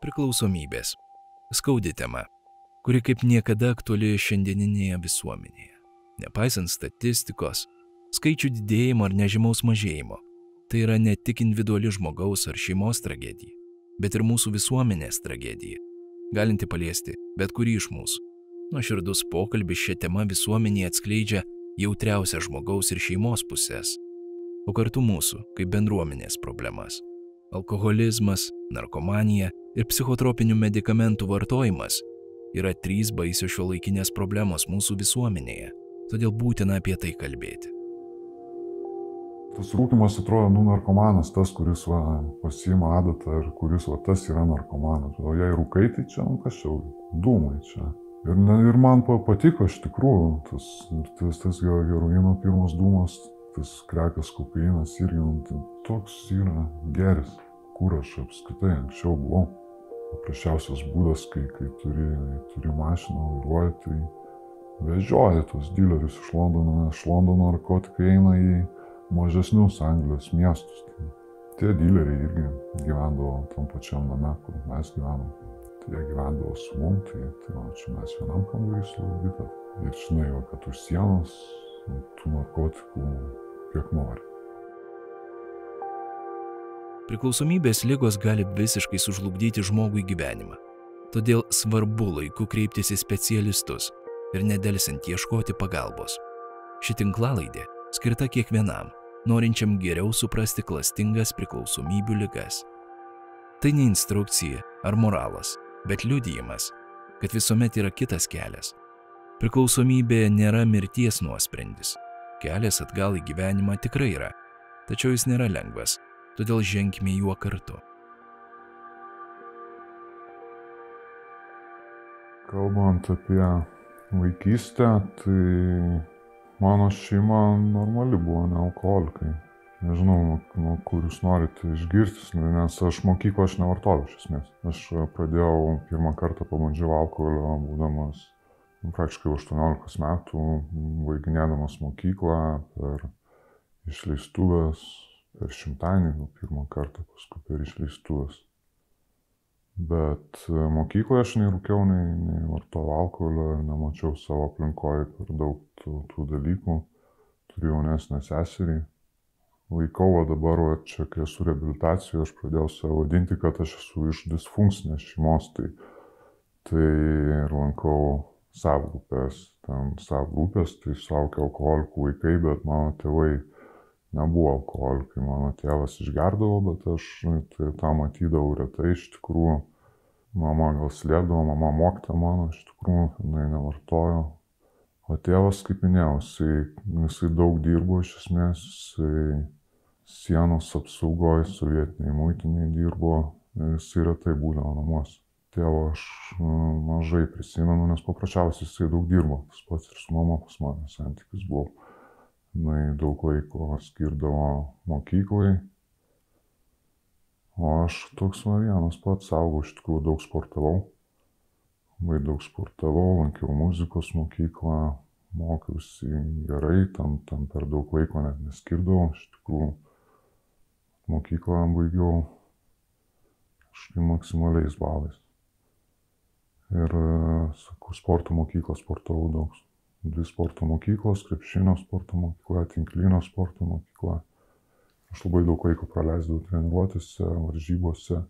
Priklausomybės. Skaudi tema, kuri kaip niekada aktuali šiandieninėje visuomenėje. Nepaisant statistikos, skaičių didėjimo ar nežymaus mažėjimo, tai yra ne tik individuali žmogaus ar šeimos tragedija, bet ir mūsų visuomenės tragedija, galinti paliesti bet kurį iš mūsų. Nuoširdus pokalbis šią temą visuomenėje atskleidžia jautriausią žmogaus ir šeimos pusės, o kartu mūsų kaip bendruomenės problemas. Alkoholizmas, narkomanija ir psichotropinių medikamentų vartojimas yra trys baisios šio laikinės problemos mūsų visuomenėje, todėl būtina apie tai kalbėti. Tas rūkimas atrodo, nu, narkomanas, tas, kuris va, pasiima adatą ir kuris va, tas yra narkomanas. O jei rūkai, tai čia, nu, kas čia, dūmai čia. Ir, ne, ir man patiko iš tikrųjų tas, tas, tas heroino pirmas dūmas, tas krekas kokainas irgi, nu, toks yra geris, kur aš apskritai anksčiau buvau. Paprasčiausias būdas, kai, kai turi, turi mašiną, vairuoji, tai vežioji tos dilerius iš Londono, iš Londono narkotikai eina į mažesnius Anglijos miestus. Tai tie dileriai irgi gyvendavo tam pačiam name, kur mes gyvenom. Tai jie gyvendavo su mum, tai, tai man čia mes vienam kambarį su Vita. Ir žinai, kad už sienos tų narkotikų kiek nori. Priklausomybės lygos gali visiškai sužlugdyti žmogui gyvenimą. Todėl svarbu laiku kreiptis į specialistus ir nedelsiant ieškoti pagalbos. Ši tinklalaidė skirta kiekvienam, norinčiam geriau suprasti klastingas priklausomybių lygas. Tai ne instrukcija ar moralas, bet liudijimas, kad visuomet yra kitas kelias. Priklausomybė nėra mirties nuosprendis. Kelias atgal į gyvenimą tikrai yra, tačiau jis nėra lengvas, todėl ženkime juo kartu. Kalbant apie vaikystę, tai mano šeima normali buvo, ne alkoholikai. Nežinau, nuo, nuo kur jūs norite išgirsti, nes aš mokyklą aš nevartojau iš esmės. Aš pradėjau pirmą kartą pabandžiau alkoholio, būdamas praktiškai 18 metų, baiginėdamas mokyklą per išleistuvės, per šimtadienį, nu, pirmą kartą, paskui per išleistuvės. Bet mokykloje aš nei rūkiau, nei, nei vartojau alkoholio ir nemačiau savo aplinkoje per daug tų, tų dalykų. Turiu jaunesnę seserį. Laikau, o dabar, o čia, kai esu reabilitacijoje, aš pradėjau save vadinti, kad aš esu iš disfunkcinės šeimos, tai, tai lankau savgrupės, ten savgrupės, tai suaukė alkoholikų vaikai, bet mano tėvai nebuvo alkoholikai, mano tėvas išgerdavo, bet aš tai, tą matydavau retai iš tikrųjų. Mama gal slėpdavo, mama mokyta mano, iš tikrųjų, jinai nevartojo. O tėvas, kaip minėjau, jisai, jisai daug dirbo iš esmės, jisai sienos apsaugoje, sovietiniai muitiniai dirbo, jisai retai būdavo namuose tėvo aš mažai prisimenu, nes paprasčiausiai jisai daug dirbo, tas pats ir su mama pas mane santykis buvo. Jis daug laiko skirdavo mokyklai, o aš toks va vienas pats augau, iš tikrųjų daug sportavau, labai daug sportavau, lankiau muzikos mokyklą, mokiausi gerai, tam, tam per daug laiko net neskirdavau, iš tikrųjų mokyklą baigiau kažkaip maksimaliais balais. Ir, sakau, sporto mokyklą sportavau daug. Dvi sporto mokyklos, krepšinio sporto mokykla, tinklinio sporto mokykla. Aš labai daug laiko praleisdavau treniruotėse, varžybose.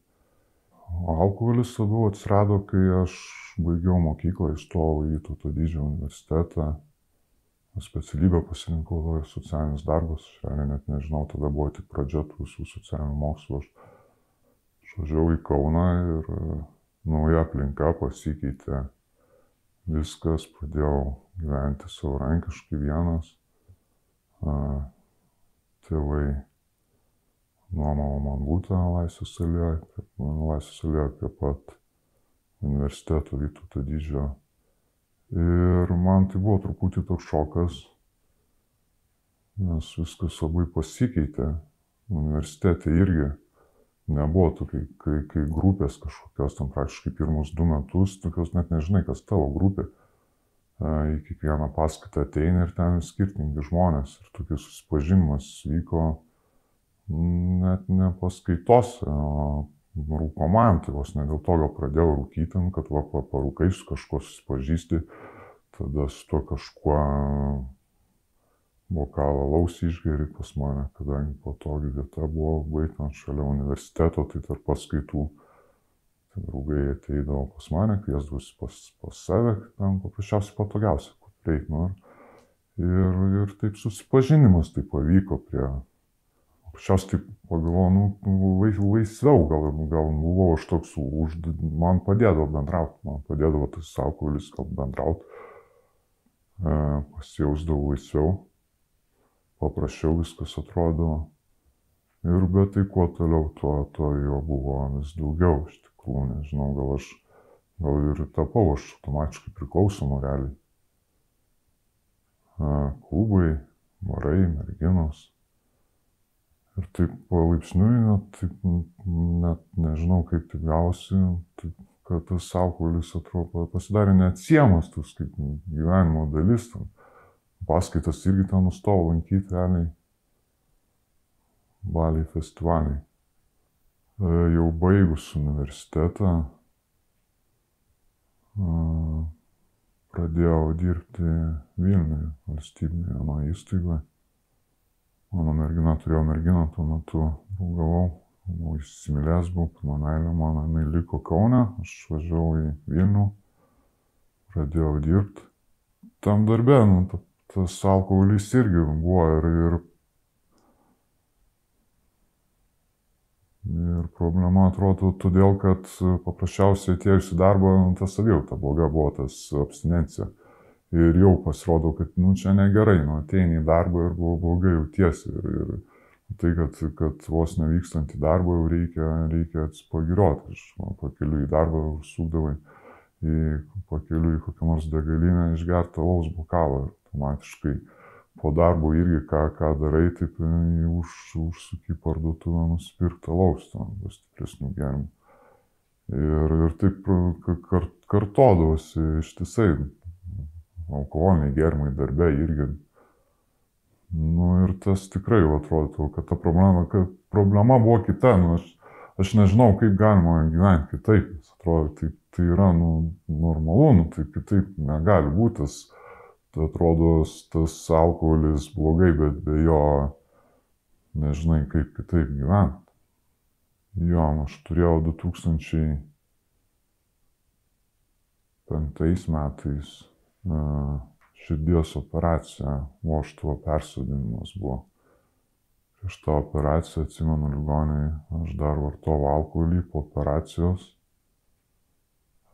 O alkoholis labiau atsirado, kai aš baigiau mokyklą, įstojau į Vytauto didžiojo universitetą. Specialybę pasirinkau socialinis darbas, šiandien net nežinau, tada buvo tik pradžia tų visų socialinių mokslų. Aš išvažiavau į Kauną ir nauja aplinka pasikeitė, viskas, pradėjau gyventi savarankiškai vienas, tėvai nuomavo man būtą laisvės alėje, laisvės alėje prie pat universiteto Vytauto dydžio. Ir man tai buvo truputį toks šokas, nes viskas labai pasikeitė. Universitete irgi nebuvo tokiai, kai, kai grupės kažkokios tam praktiškai pirmus du metus, tokios net nežinai, kas tavo grupė. Į kiekvieną paskaitą ateina ir ten skirtingi žmonės ir tokius susipažinimas vyko net ne paskaitose, o rūko man, tai vos ne dėl to gal pradėjau rūkyti, kad va, parūkai su kažkuo susipažįsti, tada su tuo kažkuo bokalą laus išgeri pas mane, kadangi patogi vieta buvo būtent šalia universiteto, tai tarp paskaitų. Tai draugai ateidavo pas mane, kviesdavosi pas, pas save, ten paprasčiausiai patogiausia, kur prieiti. Nu, ir, ir taip susipažinimas tai pavyko prie... Paprasčiausiai taip pagalvojau, nu, laisviau gal, gal buvau aš toks, už, man padėdavo bendrauti, man padėdavo tas alkoholis gal bendrauti, e, pasijausdavau laisviau paprasčiau viskas atrodo. Ir bet tai kuo toliau, tuo, tuo jo buvo vis daugiau, iš tikrųjų, nežinau, gal aš, gal ir tapau aš automatiškai priklausomu realiai. Klubai, barai, merginos. Ir taip palaipsniui, net, taip, net nežinau, kaip tai gausi, taip, kad tas alkoholis atrodo pasidarė neatsiemas, tas kaip gyvenimo dalis. Tam paskaitas irgi ten nustojau lankyti realiai. Baliai festivaliai. E, jau baigus universitetą e, pradėjau dirbti Vilniuje, valstybinėje vienoje įstaigoje. Mano mergina turėjo merginą, tuo metu draugavau, buvau įsimylėjęs, buvau pirmą meilę, mano jinai liko Kaune, aš važiavau į Vilnių, pradėjau dirbti. Tam darbė, nu, tas alkoholis irgi buvo ir, ir, ir problema atrodo todėl, kad paprasčiausiai atėjus į darbą, nu, ta savijauta bloga buvo tas abstinencija. Ir jau pasirodo, kad, nu, čia negerai, nu, ateini į darbą ir buvo blogai jautiesi. Ir, ir tai, kad, kad vos nevykstant į darbą jau reikia, reikia atsipagiroti. Aš pakeliu į darbą užsukdavai į pakeliu į kokią nors degalinę išgertą laus bokalą automatiškai po darbo irgi ką, ką darai, taip už, užsuki parduotuvę nusipirktą laustą, stipresnių gerimų. Ir, ir taip kart, kartodavosi ištisai alkoholiniai gerimai darbė irgi. Nu ir tas tikrai atrodo, kad ta problema, kad problema buvo kita, nu, aš, aš nežinau, kaip galima gyventi kitaip. Atrodo, tai, tai yra nu, normalu, nu, tai kitaip negali būti. Tas, atrodo tas alkoholis blogai, bet be jo nežinai kaip kitaip gyventi. Jo, aš turėjau 2005 metais širdies operaciją, voštuvo persodinimas buvo. Prieš tą operaciją, atsimenu, ligoniai, aš dar vartojau alkoholį po operacijos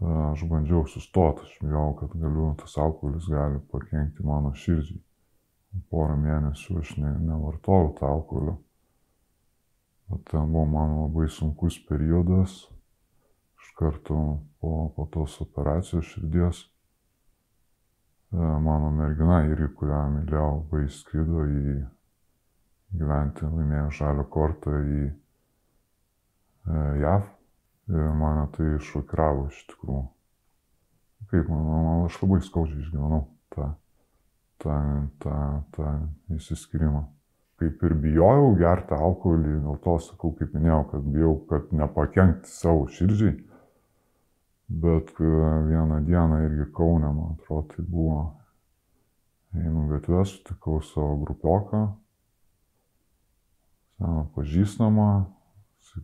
aš bandžiau sustoti, aš bijau, kad galiu, tas alkoholis gali pakengti mano širdžiai. Porą mėnesių aš ne, nevartojau tą alkoholį. Bet ten buvo man labai sunkus periodas. Iš karto po, po tos operacijos širdies e, mano mergina irgi, kurią mylėjau, labai skrido į gyventi, laimėjo žalio kortą į e, JAV Ir mane tai šokiravo iš tikrųjų. Kaip manau, aš labai skaudžiai išgyvenau tą, tą, tą, tą įsiskirimą. Kaip ir bijojau gerti alkoholį, dėl to sakau, kaip minėjau, kad bijau, kad nepakenkti savo širdžiai. Bet e, vieną dieną irgi Kaune, man atrodo, tai buvo, einu gatvę, sutikau savo grupioką, seną pažįstamą,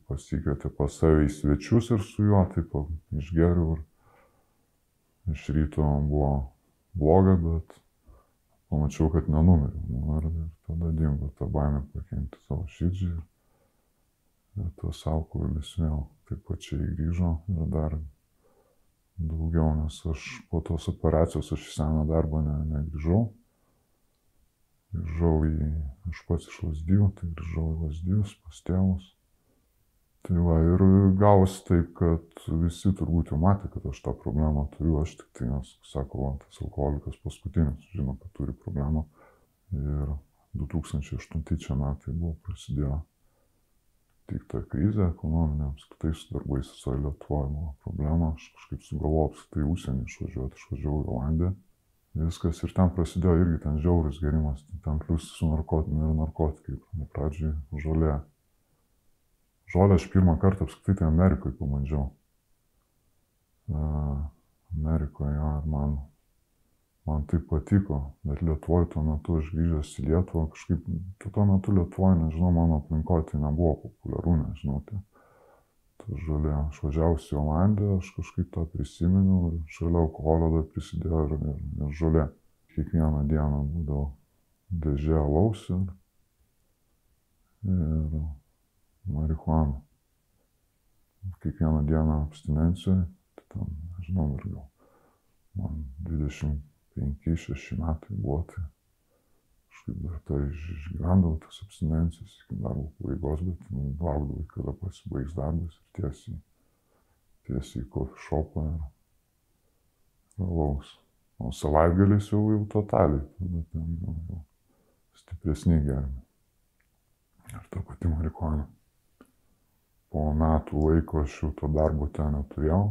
pasikvietė pas save į svečius ir su juo taip išgeriau ir iš ryto buvo bloga, bet pamačiau, kad nenumiriau. Nu, ir, ir tada dingo ta baimė pakengti savo širdžiai. Ir, ir tas alkoholis vėl taip pačiai grįžo ir dar daugiau, nes aš po tos operacijos aš į seną darbą ne, negrįžau. Grįžau į, aš pats iš lasdyjų, tai grįžau į lasdyjus pas tėvus. Tai va, ir gavosi taip, kad visi turbūt jau matė, kad aš tą problemą turiu, aš tik tai, nes, sako, va, tas alkoholikas paskutinis žino, kad turi problemą. Ir 2008 čia metai buvo prasidėjo tik ta krizė ekonominė, apskritai su darbais visoje Lietuvoje buvo problema, aš kažkaip sugalvojau apskritai užsienį išvažiuoti, išvažiavau į Olandiją. Viskas ir ten prasidėjo irgi ten žiaurus gerimas, ten plius su narkotiniu ir narkotikai, pradžiai žolė Žolę aš pirmą kartą apskritai tai Amerikoje pamandžiau. Amerikoje, ja, ir man, man tai patiko, bet Lietuvoje tuo metu aš grįžęs į Lietuvą, kažkaip tuo metu Lietuvoje, nežinau, mano aplinkoje tai nebuvo populiaru, nežinau, tai, ta žolė, aš važiavusi į Olandiją, aš kažkaip tą prisimenu ir šalia alkoholio dar prisidėjo ir, ir, ir žolė. Kiekvieną dieną būdavo dėžė alaus ir, ir marihuana. Kiekvieną dieną abstinencijoje, tai ten, nežinau, ir gal man 25-6 metai buvo, tai kažkaip dar tai išgyvendavau tas abstinencijas iki darbo pabaigos, bet nu, laukdavau, kada pasibaigs darbas ir tiesiai, tiesiai į coffee shopą ir, alaus. O savaitgaliais jau, jau totaliai, tada ten jau, jau stipresni germi. Ir ta pati marihuana. Po metų laiko aš jau to darbo ten neturėjau.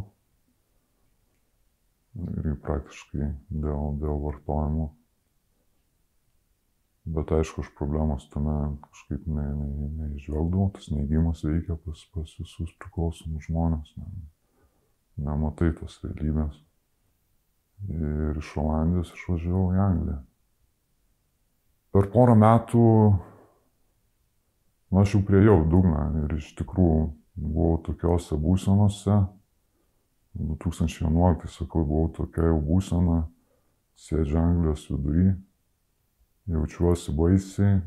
Ir praktiškai dėl, dėl vartojimo. Bet aišku, aš problemos tame kažkaip neižvelgdavau, ne, ne tas neigimas veikia pas, pas visus priklausomus žmonės. Ne, nematai tos realybės. Ir iš Olandijos išvažiavau į Angliją. Per porą metų nu, aš jau priejau dugną ir iš tikrųjų buvau tokiuose būsenose. 2011, sakau, buvau tokia jau būsena, sėdžiu Anglijos vidury, jaučiuosi baisiai,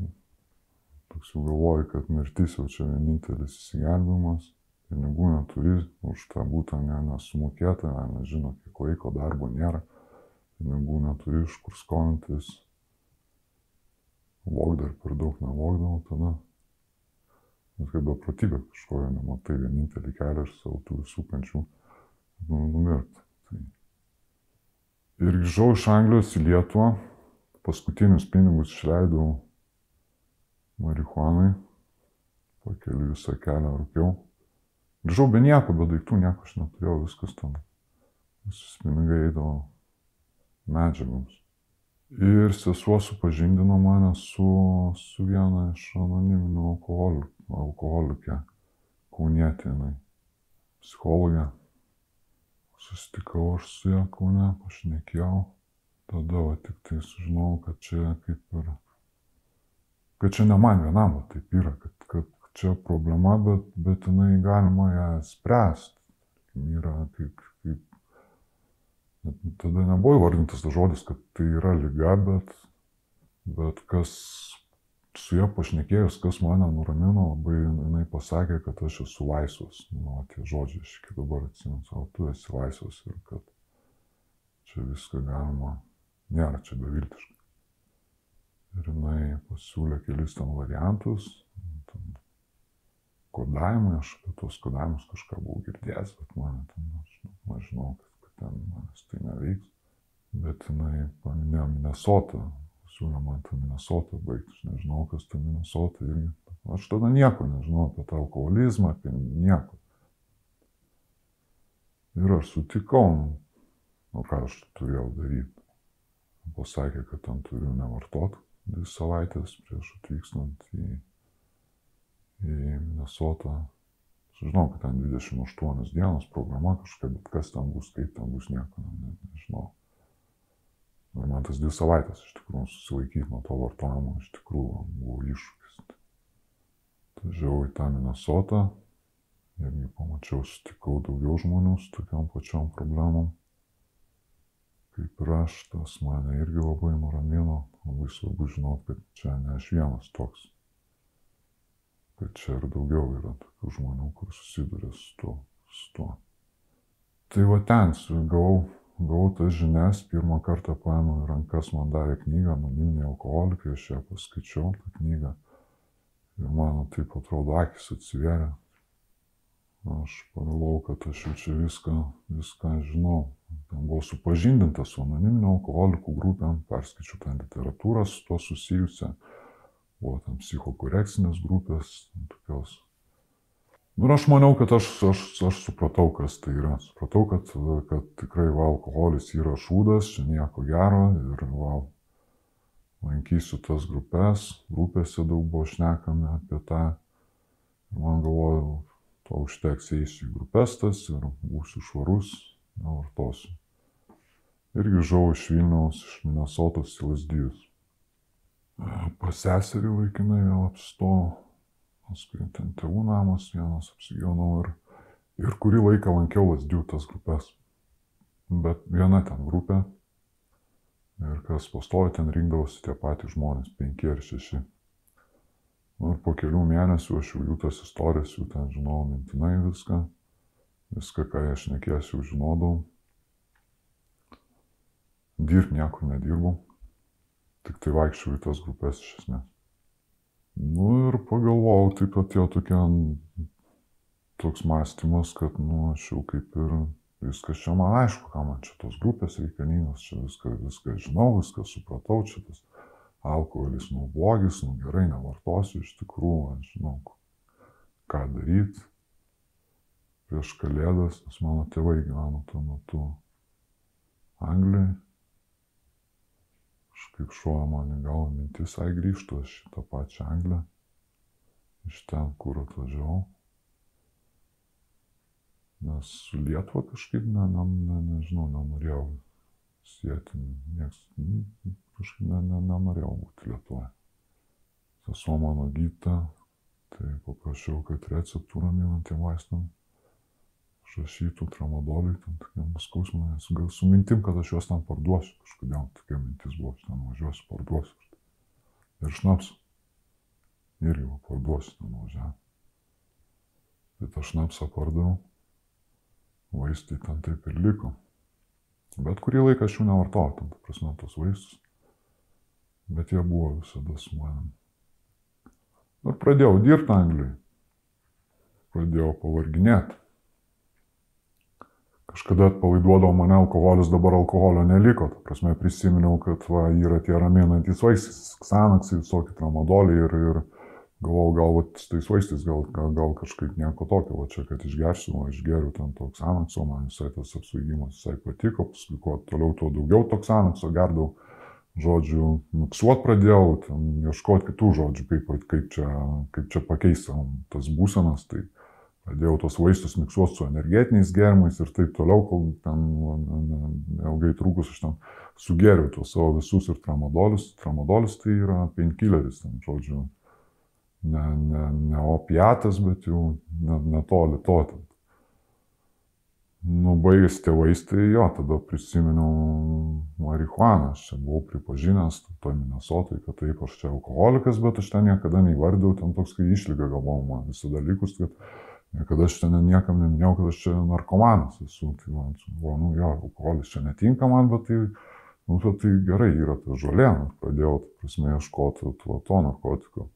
toks jau galvoju, kad mirtis jau čia vienintelis įsigelbimas, pinigų neturi, už tą būtą ne, nesumokėta, ne, nežino, kiek laiko darbo nėra, pinigų neturi, iš kur skolintis, vok dar per daug nevokdavau tada. Bet kaip beprotybė kažkojo, nematai vienintelį kelią iš savo tų visų kančių nu, numirti. Tai. Ir grįžau iš Anglijos į Lietuvą, paskutinius pinigus išleidau marihuanai, pakeliu visą kelią rūkiau. Grįžau be nieko, be daiktų, nieko aš neturėjau, viskas tam. Visus pinigai eidavo medžiagoms. Ir sesuo supažindino mane su, su viena iš anoniminių alkoholikų alkoholikė, kaunietė jinai, psichologė. Susitikau aš su ją kaune, pašnekėjau, tada va, tik tai sužinojau, kad čia kaip ir, kad čia ne man vienam, va, taip yra, kad, kad čia problema, bet, bet jinai galima ją spręsti. Yra kaip, tada nebuvo įvardintas tas žodis, kad tai yra lyga, bet, bet kas su ja pašnekėjus, kas mane nuramino, labai jinai pasakė, kad aš esu laisvas. Nu, tie žodžiai, aš iki dabar atsimenu, savo, tu esi laisvas ir kad čia viską galima, nėra čia beviltiška. Ir jinai pasiūlė kelis ten variantus, ten kodavimai, aš apie tuos kodavimus kažką buvau girdėjęs, bet man ten, aš, aš žinau, kad, kad ten manęs tai neveiks. Bet jinai paminėjo Minnesotą, siūlė man tą Minnesotą baigti, aš nežinau, kas ta Minnesota irgi. Aš tada nieko nežinau apie tą alkoholizmą, apie nieko. Ir aš sutikau, nu ką aš turėjau daryti. Pasakė, kad ten turiu nevartoti dvi savaitės prieš atvykstant į, į Minnesotą. Žinau, kad ten 28 dienos programa kažkokia, bet kas ten bus, kaip ten bus, nieko ne, nežinau. Ir man tas dvi savaitės iš tikrųjų susilaikyti nuo to vartojimo iš tikrųjų buvo iššūkis. Tažiau į tą Minnesotą irgi pamačiau, sutikau daugiau žmonių su tokiam pačiom problemom. Kaip ir aš, tas mane irgi labai nuramino, labai svarbu žinot, kad čia ne aš vienas toks. Kad čia ir daugiau yra tokių žmonių, kur susiduria su tuo. Su tuo. Tai va ten gavau gavau tas žinias, pirmą kartą paėmiau į rankas, man davė knygą, anoniminiai alkoholikai, aš ją paskaičiau, tą knygą. Ir man taip atrodo, akis atsivėrė. Aš pagalvojau, kad aš jau čia viską, viską žinau. Ten buvau supažindintas su anoniminio alkoholikų grupėm, perskaičiau tą literatūrą su to susijusią. Buvo tam psichokorekcinės grupės, tokios Nu, ir aš maniau, kad aš, aš, aš supratau, kas tai yra. Supratau, kad, kad tikrai va, alkoholis yra šūdas, čia nieko gero ir va, lankysiu tas grupės, grupėse daug buvo šnekame apie tą Ir man galvoju, to užteks eisiu į grupės tas ir būsiu švarus, nevartosiu. Ir grįžau iš Vilniaus, iš Minnesotos į Lasdijus. Pas seserį laikinai vėl apstojau, paskui ten tėvų namas vienas apsigyvenau ir, ir kurį laiką lankiau Lasdijų tas grupės. Bet viena ten grupė ir kas pastovi ten rinkdavosi tie patys žmonės, penki ar šeši. Nu, ir po kelių mėnesių aš jau jų tas istorijas, jų ten žinau mintinai viską, viską, ką aš nekėsiu, žinodavau. Dirb niekur nedirbau, tik tai vaikščiau į tas grupės iš esmės. Nu ir pagalvojau, taip atėjo tokia toks mąstymas, kad, nu, aš jau kaip ir viskas čia man aišku, ką man čia tos grupės reikalingos, čia viską, viską žinau, viską supratau, čia tas alkoholis, nu blogis, nu gerai, nevartosiu iš tikrųjų, aš žinau, ką daryti prieš kalėdas, nes mano tėvai gyveno tuo metu Anglijoje. Aš kaip šuo man į galvą mintis, ai grįžtų aš į tą pačią Angliją, iš ten, kur atvažiavau. Nes su Lietuva kažkaip, ne, ne, ne, nežinau, nenorėjau sėti, nieks, kažkaip ne, ne, nenorėjau būti Lietuvoje. Sesuo mano gyta, tai paprašiau, kad receptų raminantiem vaistam išrašytų tramadoliui, ten tokiam skausmui, gal su mintim, kad aš juos ten parduosiu, kažkodėl tokia mintis buvo, aš ten važiuosiu, parduosiu. Ir šnapsu. Irgi parduosiu ten važiavę. Tai tą šnapsą pardaviau, vaistai ten taip ir liko. Bet kurį laiką aš jų nevartojau, tam prasme, tos vaistus bet jie buvo visada su manim. Ir pradėjau dirbti Anglijai. Pradėjau pavarginėti. Kažkada atpalaiduodavo mane alkoholis, dabar alkoholio neliko. Ta prasme, prisiminiau, kad va, yra tie raminantys vaistai, ksanaksai, visokie tramadoliai ir, ir galvojau, gal va, tais vaistais gal, gal, gal kažkaip nieko tokio, va čia, kad išgersiu, o išgeriu ten to ksanakso, man visai tas apsvaigimas visai patiko, paskui kuo toliau, tuo daugiau to ksanakso gerdavau žodžiu, miksuot pradėjau, ten ieškoti kitų žodžių, kaip, kaip, čia, kaip čia pakeisti tas būsenas, tai pradėjau tos vaistus miksuoti su energetiniais gėrimais ir taip toliau, kol ten ilgai trukus aš ten sugeriau tuos savo visus ir tramadolius. Tramadolius tai yra painkilleris, ten žodžiu, ne, ne, ne opiatas, bet jau netoli to. Ten Nu, baigėsi tie vaistai, jo, tada prisiminiau marihuaną, aš čia buvau pripažinęs, toj Minnesotoj, kad taip, aš čia alkoholikas, bet aš ten niekada neįvardėjau, ten toks, kai išlyga galvojau man visų dalykus, kad niekada aš ten niekam neminėjau, kad aš čia narkomanas esu, tai man, buvo, nu, jo, alkoholis čia netinka man, bet tai, nu, bet tai gerai yra ta žolė, nu, pradėjau, tai prasme, ieškoti to, to narkotiko.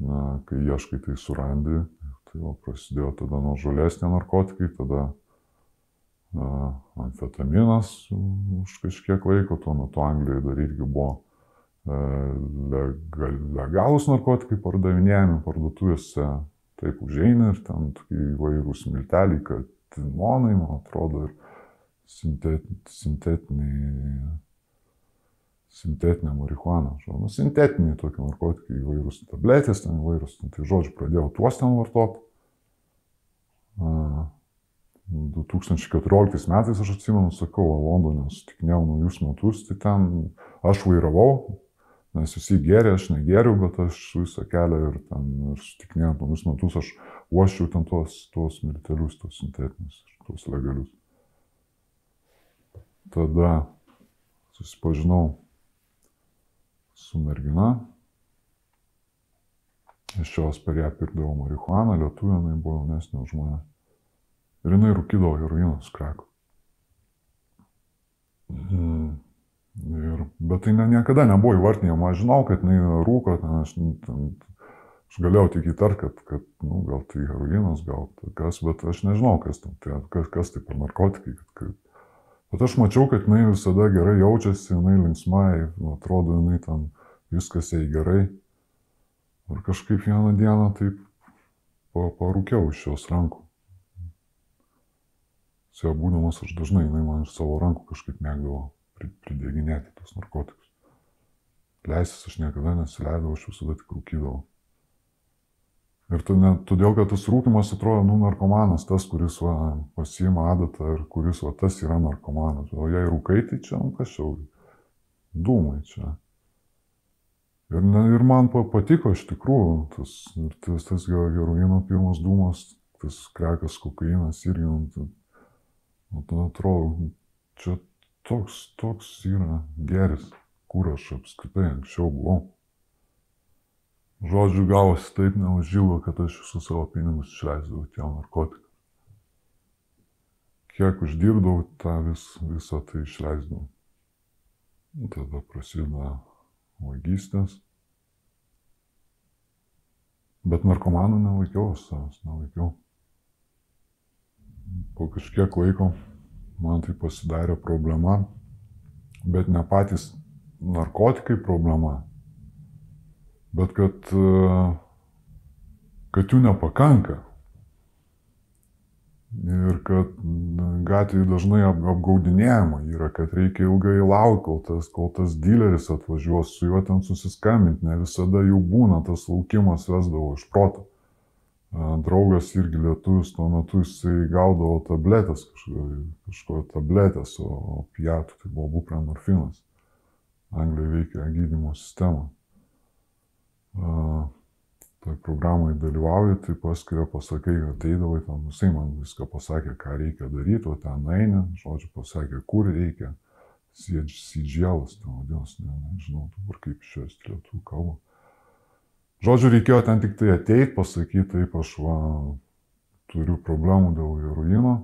Na, kai ieškai, tai surandi, Tai jau prasidėjo tada nuo žolės tie narkotikai, tada uh, amfetaminas už kažkiek laiko, tuo metu Anglijoje dar irgi buvo uh, legal, legalus narkotikai pardavinėjami parduotuvėse, taip užeina ir ten įvairūs milteliai, katinonai, man atrodo, ir sintet, sintetiniai sintetinę marihuaną. Nu, sintetiniai tokie narkotikai, įvairūs tabletės, ten įvairūs, ten, tai žodžiu, pradėjau tuos ten vartoti. 2014 metais aš atsimenu, sakau, Londone sutikinėjau naujus metus, tai ten aš vairavau, nes visi gėrė, aš negėriau, bet aš visą kelią ir ten ir sutikinėjau naujus metus, aš uošiau ten tuos, tuos militelius, tuos sintetinius, tuos legalius. Tada susipažinau su mergina. Iš jos per ją pirkdavau marihuaną, lietuvė, jinai buvo jaunesnė už mane. Ir jinai rūkydavo heroiną su kreku. Mm. Ir, bet tai ne, niekada nebuvo įvartinėjama, aš žinau, kad jinai rūko, ten aš, ten, aš galėjau tik įtart, kad, kad nu, gal tai heroinas, gal kas, bet aš nežinau, kas, tam, tai, kas, kas tai per narkotikai. Kad, kad, Bet aš mačiau, kad jinai visada gerai jaučiasi, jinai linksmai, atrodo, jinai ten viskas jai gerai. Ir kažkaip vieną dieną taip parūkiau iš jos rankų. Su ją būdamas aš dažnai, jinai man iš savo rankų kažkaip mėgdavo pridėginėti tos narkotikus. Leisis aš niekada nesileidau, aš visada tik rūkydavau. Ir tu ne, todėl, kad tas rūkimas atrodo, nu, narkomanas, tas, kuris va, pasiima adatą ir kuris va, tas yra narkomanas. O jei rūkai, tai čia, nu, kas jau, dūmai čia. Ir, ne, ir man patiko iš tikrųjų tas, tas, tas heroino pirmas dūmas, tas krekas kokainas irgi, nu, nu, atrodo, čia toks, toks yra geris, kur aš apskritai anksčiau buvau. Žodžiu, gavosi taip neužžylo, kad aš visus savo pinigus išleisdavau tiem narkotikam. Kiek uždirbdavau, tą vis, visą tai išleisdavau. Tada prasideda vagystės. Bet narkomanų nelaikiau savęs, nelaikiau. Po kažkiek laiko man tai pasidarė problema, bet ne patys narkotikai problema, bet kad, kad jų nepakanka. Ir kad gatvėje dažnai apgaudinėjama yra, kad reikia ilgai laukti, kol tas, kol tas dileris atvažiuos, su juo ten susiskambinti, ne visada jų būna, tas laukimas vesdavo iš proto. Draugas irgi lietuvis, tuo metu jisai gaudavo tabletės, kažko, kažko tabletės, o piatų tai buvo buprenorfinas. Anglijoje veikia gydymo sistema. Toj programai dalyvauji, tai paskiria pasakai, kad ateidavai ten, jisai man viską pasakė, ką reikia daryti, o ten eini, žodžiu, pasakė, kur reikia. Sidžėlas, ten vadinasi, ne, nežinau dabar kaip išversti lietuvių kalbą. Žodžiu, reikėjo ten tik tai ateiti, pasakyti, taip aš va, turiu problemų dėl heroino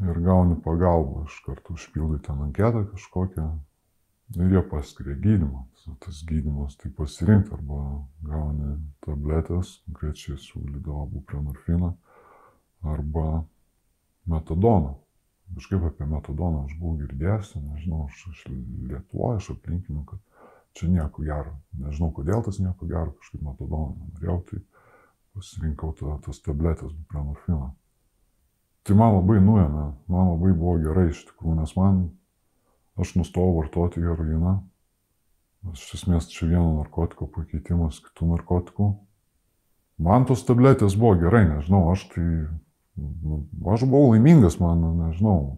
ir gauni pagalbą, iš karto užpildai ten anketą kažkokią, ir jie paskiria gydymą. Tas gydymas tai pasirinkti arba gauni tabletės, konkrečiai su lidobu prenorfiną, arba metadoną. Kažkaip apie metadoną aš buvau girdėjęs, nežinau, aš iš Lietuvoje, iš aplinkinių, kad čia nieko gero. Nežinau, kodėl tas nieko gero, kažkaip metadoną nenorėjau, tai pasirinkau ta, tas tabletės buprenorfiną. Tai man labai nuėmė, man labai buvo gerai iš tikrųjų, nes man aš nustojau vartoti heroiną. Iš esmės čia vieno narkotiko pakeitimas kitų narkotikų. Man tos tabletės buvo gerai, nežinau, aš tai, nu, aš buvau laimingas, man, nežinau,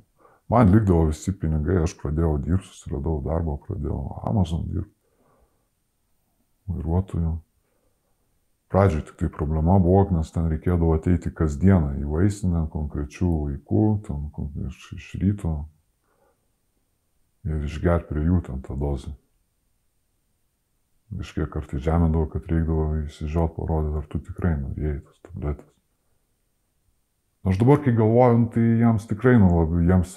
man likdavo visi pinigai, aš pradėjau dirbti, susiradau darbą, pradėjau Amazon dirbti, vairuotoju. Pradžioje tik tai problema buvo, nes ten reikėdavo ateiti kasdieną į vaistinę konkrečių laikų, ten iš, iš ryto, ir išgerti prie jų ten tą dozę. Kažkiek kartai žemindavo, kad reikdavo įsižiot parodyti, ar tu tikrai norėjai tas tabletės. Aš dabar, kai galvoju, nu, tai jiems tikrai, nu, labai, jiems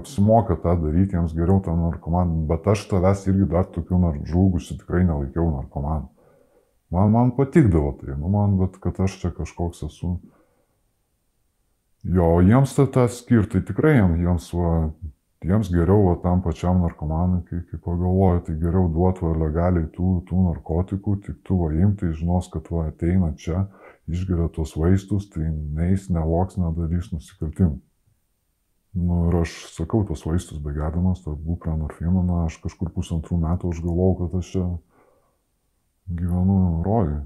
apsimoka tą daryti, jiems geriau tą narkomaną, bet aš tavęs irgi dar tokių žūgusių tikrai nelaikiau narkomaną. Man, man patikdavo tai, nu, man, bet kad aš čia kažkoks esu. Jo, jiems tą, tą skirtai tikrai jiems, jiems va, jiems geriau va, tam pačiam narkomanui, kai, kai pagalvoju, tai geriau duot va legaliai tų, tų narkotikų, tik tu va imti, žinos, kad va ateina čia, išgeria tos vaistus, tai neis, nevoks, nedarys nusikaltimų. Nu, ir aš sakau, tos vaistus begėdamas, tą buprenorfiną, na, aš kažkur pusantrų metų aš galvojau, kad aš čia gyvenu rojui.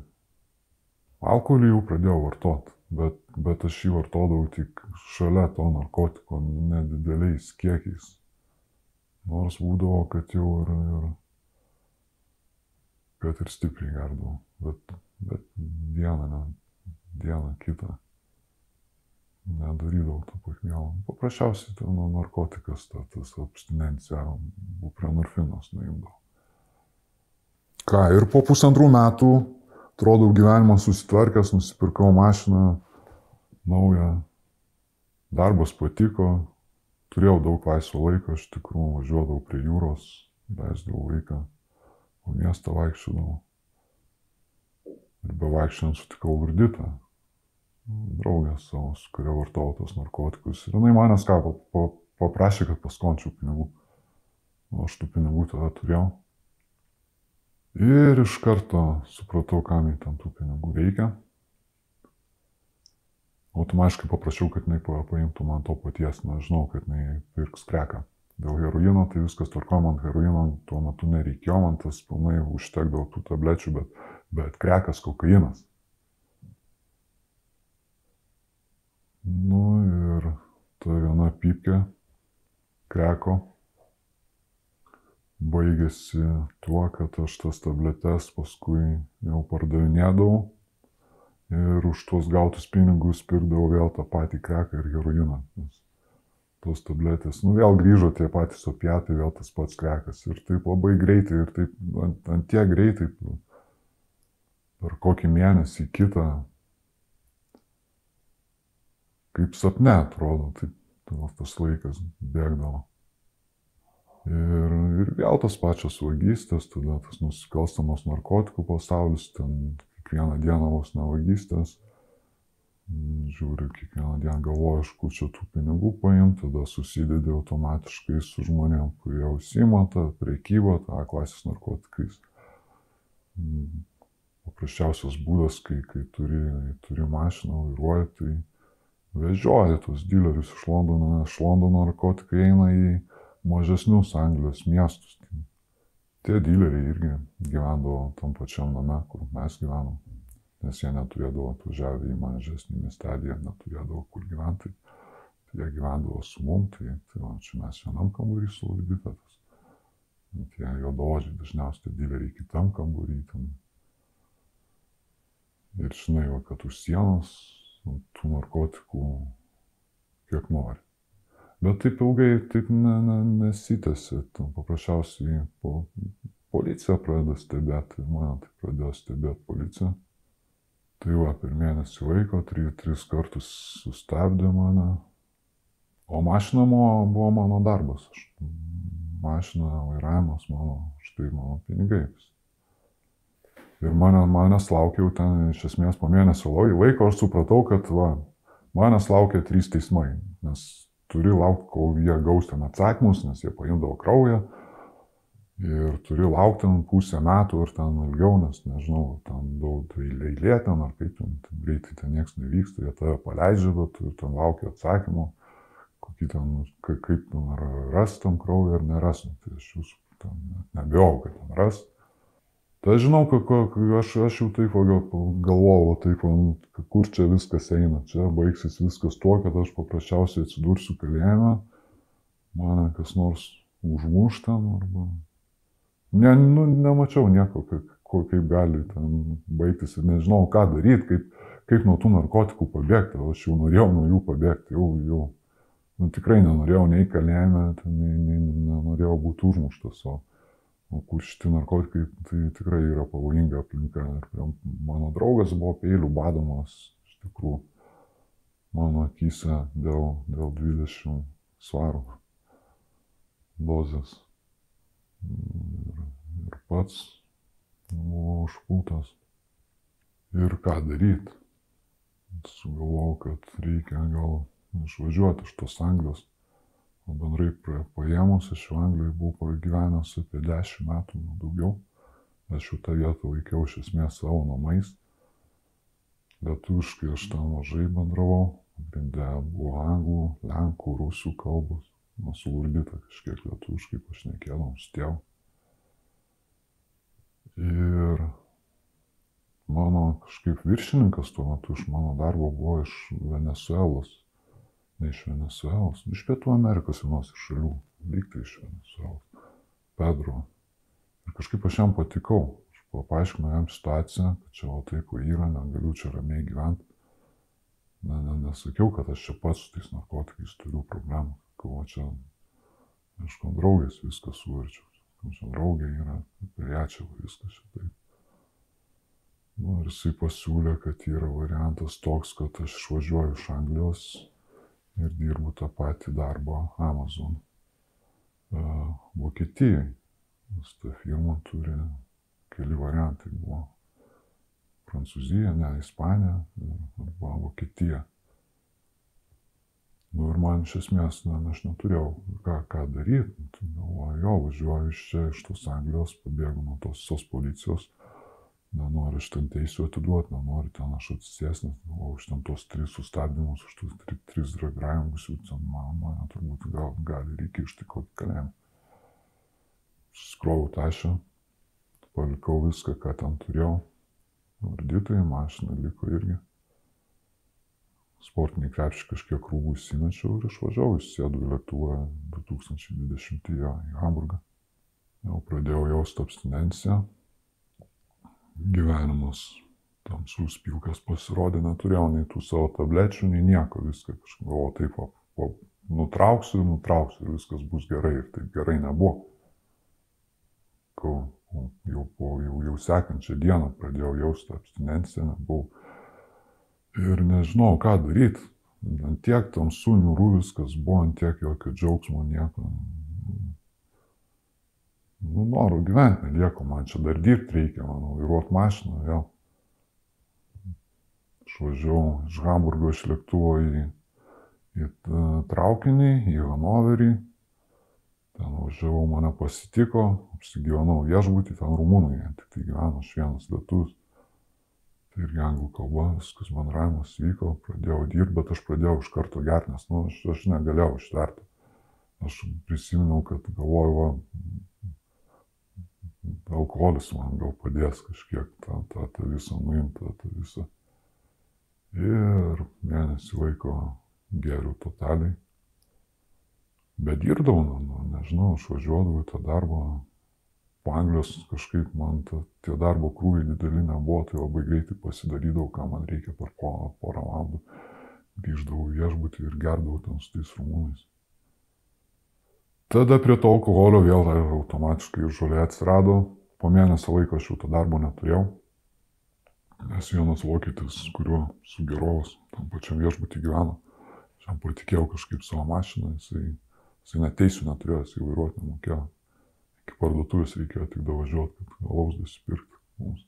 Alkoholį jau pradėjau vartoti bet, bet aš jį vartodavau tik šalia to narkotiko, nedideliais kiekiais. Nors būdavo, kad jau ir, ir kad ir stipriai gerdavau, bet, bet dieną, ne, dieną kitą nedarydavau to pachmielo. Paprasčiausiai ten nu, narkotikas, ta, tas abstinencija, buprenorfinas nuimdavau. Ką, ir po pusantrų metų Atrodo, gyvenimas susitvarkęs, nusipirkau mašiną naują, darbas patiko, turėjau daug laisvo laiko, iš tikrųjų važiuodavau prie jūros, leisdavau laiką, po miestą vaikščiodavau. Ir be vaikščiant sutikau Varditą, draugę savo, su kuria vartojau tos narkotikus. Ir jinai manęs ką, paprašė, kad paskončiau pinigų. O aš tų pinigų tada turėjau. Ir iš karto supratau, kam į tam tų pinigų reikia. Automatiškai paprašiau, kad jinai paimtų man to paties, na, žinau, kad jinai pirks kreką. Dėl heroino tai viskas tvarko, man heroino tuo metu nereikėjo, man tas pilnai užtekdavo tų tablečių, bet, bet krekas kokainas. Nu ir ta viena pipkė kreko baigėsi tuo, kad aš tas tabletes paskui jau pardavinėdavau ir už tuos gautus pinigus pirkdavau vėl tą patį kreką ir heroiną. Nes tos tabletės, nu vėl grįžo tie patys opiatai, vėl tas pats krekas. Ir taip labai greitai, ir taip ant, ant tie greitai. Nu, per kokį mėnesį kitą, kaip sapne atrodo, taip tas laikas bėgdavo. Ir, ir vėl tos pačios vagystės, tada tas nusikalstamos narkotikų pasaulis, ten kiekvieną dieną vos nevagystės, žiūri kiekvieną dieną galvoju, iš kur čia tų pinigų paimti, tada susidedi automatiškai su žmonėm, kurie užsima tą priekybą, tą klasės narkotikais. Paprasčiausias būdas, kai, kai turi, turi mašiną, vairuoji, tai vežioja tos dilerius iš Londono, nes iš Londono narkotikai eina į mažesnius Anglijos miestus. Tai tie dileriai irgi gyvendavo tam pačiam name, kur mes gyvenom, nes jie neturėdavo atvažiavę į mažesnį miestelį, jie neturėdavo kur gyventi. Tai jie gyvendavo su mum, tai, tai va, čia mes vienam kambarį su Laudifetas. Tie juodaodžiai dažniausiai dileriai kitam kambarį. Ten. Ir žinai, va, kad už sienos tų narkotikų kiek nori. Bet taip ilgai taip ne, ne, nesitęsi. Paprasčiausiai po, policija pradeda stebėti, mane tai pradėjo stebėti policija. Tai va, per mėnesį laiko, tri, tris kartus sustabdė mane. O mašina buvo mano darbas. Aš, mašina, vairavimas mano, štai mano pinigai. Ir mane, manęs laukiau ten iš esmės po mėnesio laiko, aš supratau, kad va, manęs laukia trys teismai. Nes turi laukti, kol jie gaus ten atsakymus, nes jie paimdavo kraują. Ir turi laukti ten pusę metų ar ten ilgiau, nes nežinau, ten daug tai eilė ten ar kaip ten, ten greitai ten niekas nevyksta, jie tave paleidžia, bet tu ten laukia atsakymų, kokį ten, kaip ten ras tam kraują ar neras. Tai aš jūsų ten nebijau, kad ten ras. Tai aš žinau, kad aš, aš jau taip galvojau, taip, kur čia viskas eina. Čia baigsis viskas tuo, kad aš paprasčiausiai atsidursiu kalėjime, mane kas nors užmuš ten arba... Ne, nu, nemačiau nieko, kaip, kaip gali ten baigtis ir nežinau, ką daryti, kaip, kaip nuo tų narkotikų pabėgti. Aš jau norėjau nuo jų pabėgti, jau, jau. Nu, tikrai nenorėjau nei kalėjime, nei, nei nenorėjau būti užmuštas. O kur šitie narkotikai, tai tikrai yra pavojinga aplinka. Ir mano draugas buvo peilių badomas, iš tikrųjų, mano akise dėl, dėl 20 svarų dozės. Ir, ir pats buvau užpultas. Ir ką daryti? Sugalvojau, kad reikia gal išvažiuoti iš tos Anglijos O bendrai paėmus, aš jau Anglijoje buvau pragyvenęs apie 10 metų, nu, daugiau. Aš jau tą vietą laikiau iš esmės savo namais. Lietuviškai aš ten mažai bendravau. Pagrindė buvo anglų, lenkų, rusų kalbos. Nu, sugurdyta kažkiek lietuviškai pašnekėdom su tėvu. Ir mano kažkaip viršininkas tuo metu iš mano darbo buvo iš Venezuelos ne iš Venezuelos, iš Pietų Amerikos vienos iš šalių, lygtai iš Venezuelos, Pedro. Ir kažkaip aš jam patikau, aš paaiškinau jam situaciją, kad čia o taip yra, negaliu čia ramiai gyventi. Ne, ne, nesakiau, kad aš čia pats su tais narkotikais turiu problemų, kad čia, aišku, draugės viską suvarčiau, čia draugė yra, per ją čia viskas čia taip. Nu, ir jisai pasiūlė, kad yra variantas toks, kad aš išvažiuoju iš Anglijos ir dirbu tą patį darbą Amazon uh, Vokietijai. Nes ta firma turi keli variantai. Buvo Prancūzija, ne Ispanija arba Vokietija. Nu ir man iš esmės, na, aš neturėjau ką, ką daryti. Tai galvoju, jo, važiuoju iš čia, iš tos Anglijos, pabėgu nuo tos visos policijos nenori aš ten teisų atiduoti, nenori ten aš atsisėsnės, o už ten tos tris sustabdymus, už tos tri, tris reagravimus, ten man, man turbūt gal, gali reikia iš tik kokį kalėjimą. Skrovau tašę, palikau viską, ką ten turėjau. Vardytojai mašina liko irgi. sportinį krepšį kažkiek rūbų įsimečiau ir išvažiavau, įsėdau į lėktuvą 2020 į Hamburgą. Jau pradėjau jausti abstinenciją. Gyvenimas tamsus pilkas pasirodė, neturėjau nei tų savo tablečių, nei nieko, viską kažkaip galvoju, taip, o, o, nutrauksiu, nutrauksiu ir viskas bus gerai ir taip gerai nebuvo. Kau, jau, po, jau, jau sekančią dieną pradėjau jausti abstinenciją, buvau ir nežinau, ką daryti. Ant tiek tamsu, niūrų viskas buvo, ant tiek jokio džiaugsmo, nieko. Nu, noriu gyventi, nelieko, man čia dar dirbti reikia, man vairuoti mašiną vėl. Išvažiavau iš Hamburgo iš lėktuvo į, į traukinį, į Hanoverį. Ten važiavau, mane pasitiko, apsigyvenau viešbutį, ten rumūnai, tik tai gyveno aš vienas lietus. Tai irgi anglų kalba, viskas bendravimas vyko, pradėjau dirbti, bet aš pradėjau iš karto gerti, nes nu, aš, aš negalėjau ištverti. Aš prisiminiau, kad galvoju, va, alkoholis man gal padės kažkiek tą, tą, tą visą nuimti, tą, tą visą. Ir mėnesį laiko geriau totaliai. Bet dirbdavau, nu, nu, nežinau, aš važiuodavau į tą darbą. Po Anglijos kažkaip man ta, tie darbo krūviai dideli nebuvo, tai labai greitai pasidarydavau, ką man reikia per porą, porą valandų. Grįždavau viešbutį ir gerdavau ten su tais rumūnais. Tada prie to alkoholio vėl automatiškai žolė atsirado. Po mėnesio laiko aš jau to darbo neturėjau. Nes vienas vokietis, kuriuo su gerovas tam pačiam viešbutį gyveno, aš jam patikėjau kažkaip savo mašiną, jisai, jisai neteisų neturėjo, jisai vairuoti nemokėjo. Iki parduotuvės reikėjo tik davažiuoti, kad alaus nusipirkti mums.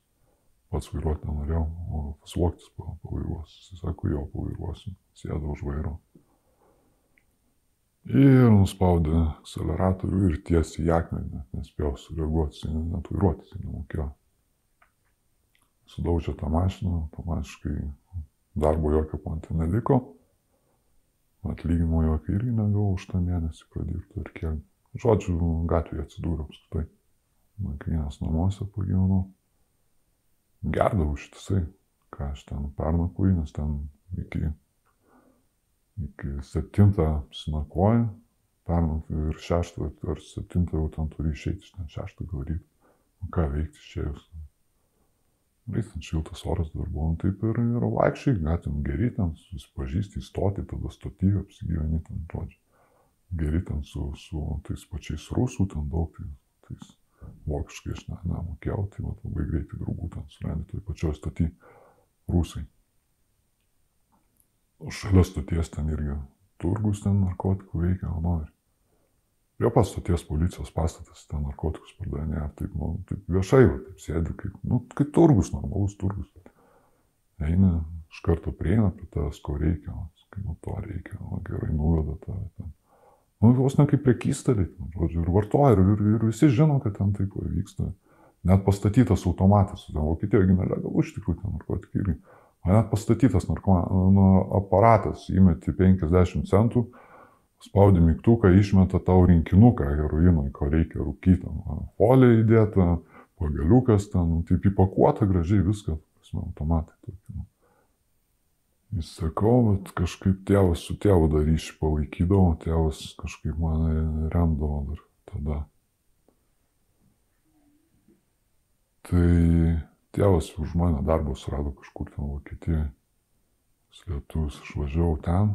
Pats vairuoti nenorėjau, o pas vokietis pavairuos. Jis sako, jo pavairuosiu, sėdo už vairo. Ir nuspaudė akceleratorių ir tiesiai į akmenį, net nespėjau sureaguoti, net vairuoti, nemokėjo. Sudaužė tą mašiną, automatiškai darbo jokio ten neliko, atlyginimo jokio irgi negavau už tą mėnesį pradirbti ir kiek. Žodžiu, gatvėje atsidūriau apskritai. Nakvynės namuose pagyvenau. Gerdavau šitasai, ką aš ten pernakvoju, nes ten iki iki septintą apsinakoji, pernakvoji ir šeštą ar septintą jau ten turi išeiti iš ten šeštą gal ryto. Nu, ką veikti išėjus. Reitin šiltas oras dar buvo, nu, taip ir, ir vaikščiai, gatvėm geri ten, susipažįsti, įstoti, tada stotyvę apsigyveni ten, žodžiu. Geri ten su, su tais pačiais rusų, ten daug, tai, tais vokiškai aš ne, nemokėjau, tai vat, labai greitai draugų ten surandi, toj pačioj stoty rusai. O šalia stoties ten irgi turgus ten narkotikų veikia, o nori. Prie pas stoties policijos pastatas ten narkotikus pardavinėja, taip, nu, taip viešai, va, taip sėdi, kaip, nu, kaip turgus, normalus turgus. Eina, iš karto prieina prie tavęs, ko reikia, kai nu to reikia, o gerai nuveda tave ten. Nu, vos ne kaip prekystaliai, žodžiu, ir vartoja, ir, ir, ir visi žino, kad ten taip vyksta. Net pastatytas automatas, ten Vokietijoje nelegalu iš tikrųjų ten narkotikai irgi Net pastatytas narkomanų nu, aparatas, įmeti 50 centų, spaudi mygtuką, išmeta tau rinkinuką heroinui, ko reikia rūkyti. Folija įdėta, pagaliukas ten, nu, taip įpakuota gražiai viskas, prasme, automatai. Tokį, nu. Jis sakau, bet kažkaip tėvas su tėvu dar ryšį palaikydavo, tėvas kažkaip mane remdavo dar tada. Tai Tėvas už mane darbą surado kažkur ten Vokietijoje. Lietus išvažiavau ten.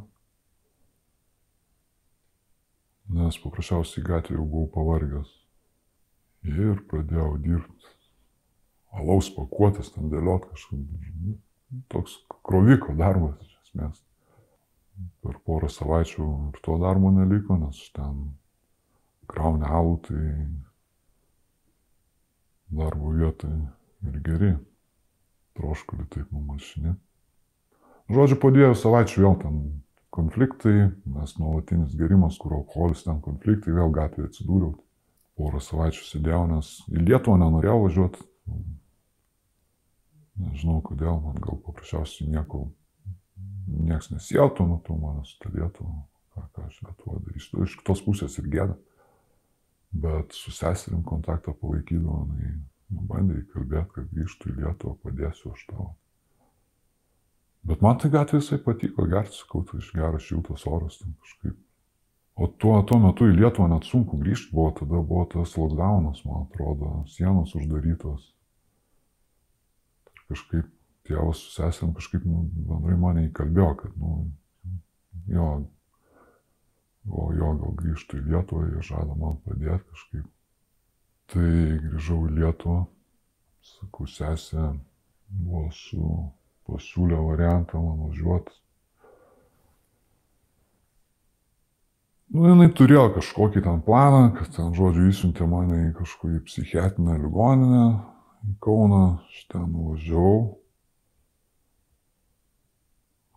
Nes paprasčiausiai gatvėje jau buvau pavargęs. Ir pradėjau dirbti. Alaus pakuotis, ten dėliot kažkaip. Toks kroviko darbas, iš esmės. Per porą savaičių ir to darbo neliko, nes ten krauni alų, tai darbo vietoje ir geri. Troškulį taip numalšini. Žodžiu, po dviejų savaičių vėl ten konfliktai, nes nuolatinis gerimas, kur alkoholis ten konfliktai, vėl gatvėje atsidūriau. Porą savaičių sėdėjau, nes į Lietuvą nenorėjau važiuoti. Nežinau kodėl, man gal paprasčiausiai nieko, nieks nesijau tuo metu, man su ta Lietuva, ką, ką aš Lietuva darysiu. Iš kitos pusės ir gėda. Bet su seserim kontaktą palaikydavo, jinai Nu, bandė įkalbėti, kad grįžtų į Lietuvą, padėsiu aš tau. Bet man tai gatvė visai patiko, gerti, sakau, tai iš geras šiltas oras, ten kažkaip. O tuo, tuo metu į Lietuvą net sunku grįžti buvo, tada buvo tas lockdownas, man atrodo, sienos uždarytos. Kažkaip tėvas su sesėm kažkaip, nu, bendrai mane įkalbėjo, kad, nu, jo, o jo gal grįžtų į Lietuvą, jie žada man padėti kažkaip. Tai grįžau į Lietuvą, sakau, sesė buvo su pasiūlė variantą man važiuoti. Nu, jinai turėjo kažkokį ten planą, kad ten, žodžiu, įsiuntė mane į kažkokį psichiatrinę ligoninę į Kauną, ten nuvažiavau.